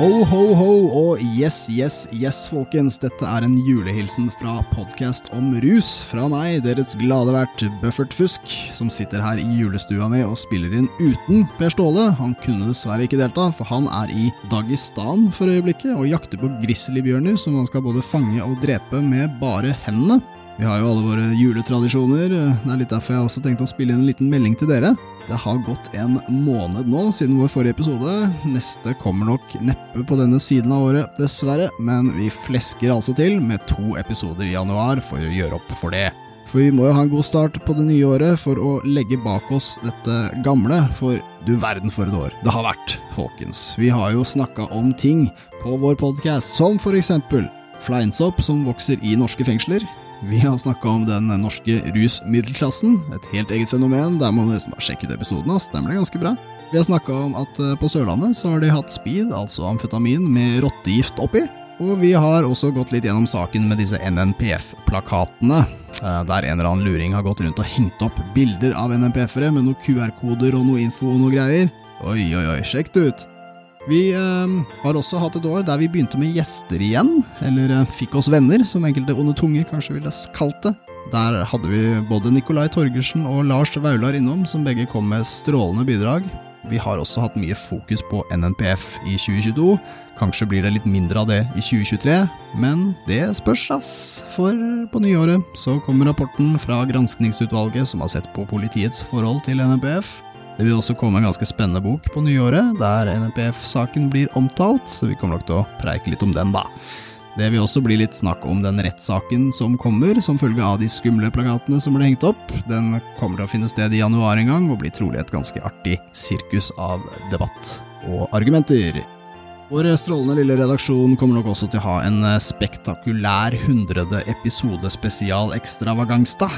Ho, ho, ho og yes, yes, yes, folkens. Dette er en julehilsen fra podkast om rus fra meg, deres glade vert Buffert Fusk, som sitter her i julestua mi og spiller inn uten Per Ståle. Han kunne dessverre ikke delta, for han er i Dagestan for øyeblikket og jakter på grizzlybjørner som han skal både fange og drepe med bare hendene. Vi har jo alle våre juletradisjoner, det er litt derfor jeg også tenkte å spille inn en liten melding til dere. Det har gått en måned nå siden vår forrige episode. Neste kommer nok neppe på denne siden av året, dessverre, men vi flesker altså til med to episoder i januar for å gjøre opp for det. For vi må jo ha en god start på det nye året for å legge bak oss dette gamle, for du verden for et år det har vært, folkens. Vi har jo snakka om ting på vår podkast, som for eksempel fleinsopp som vokser i norske fengsler, vi har snakka om den norske rusmiddelklassen, et helt eget fenomen. Der må du nesten bare sjekke ut episoden, ass. Den ble ganske bra. Vi har snakka om at eh, på Sørlandet så har de hatt speed, altså amfetamin, med rottegift oppi. Og vi har også gått litt gjennom saken med disse NNPF-plakatene, eh, der en eller annen luring har gått rundt og hengt opp bilder av NNPF-ere med noen QR-koder og noe info og noe greier. Oi, oi, oi, sjekk det ut! Vi eh, har også hatt et år der vi begynte med gjester igjen, eller eh, fikk oss venner, som enkelte onde tunger kanskje ville kalt det. Der hadde vi både Nicolai Torgersen og Lars Vaular innom, som begge kom med strålende bidrag. Vi har også hatt mye fokus på NNPF i 2022. Kanskje blir det litt mindre av det i 2023, men det spørs, ass. For på nyåret så kommer rapporten fra granskningsutvalget som har sett på politiets forhold til NNPF. Det vil også komme en ganske spennende bok på nyåret, der NPF-saken blir omtalt, så vi kommer nok til å preike litt om den, da. Det vil også bli litt snakk om den rettssaken som kommer, som følge av de skumle plakatene som ble hengt opp. Den kommer til å finne sted i januar en gang, og blir trolig et ganske artig sirkus av debatt og argumenter. Vår strålende lille redaksjon kommer nok også til å ha en spektakulær hundrede episode spesial ekstravagansta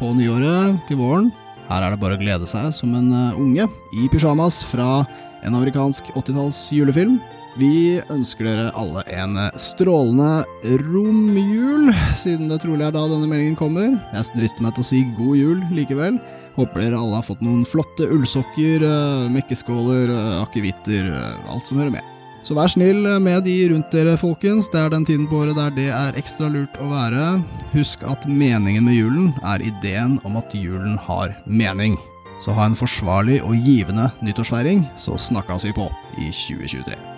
på nyåret til våren. Her er det bare å glede seg som en eh, unge i pysjamas fra en amerikansk 80-talls julefilm. Vi ønsker dere alle en eh, strålende romjul, siden det trolig er da denne meldingen kommer. Jeg drister meg til å si god jul likevel. Håper dere alle har fått noen flotte ullsokker, eh, mekkeskåler, akevitter, alt som hører med. Så vær snill med de rundt dere, folkens. Det er den tiden på året der det er ekstra lurt å være. Husk at meningen med julen er ideen om at julen har mening. Så ha en forsvarlig og givende nyttårsfeiring, så snakkes vi på i 2023.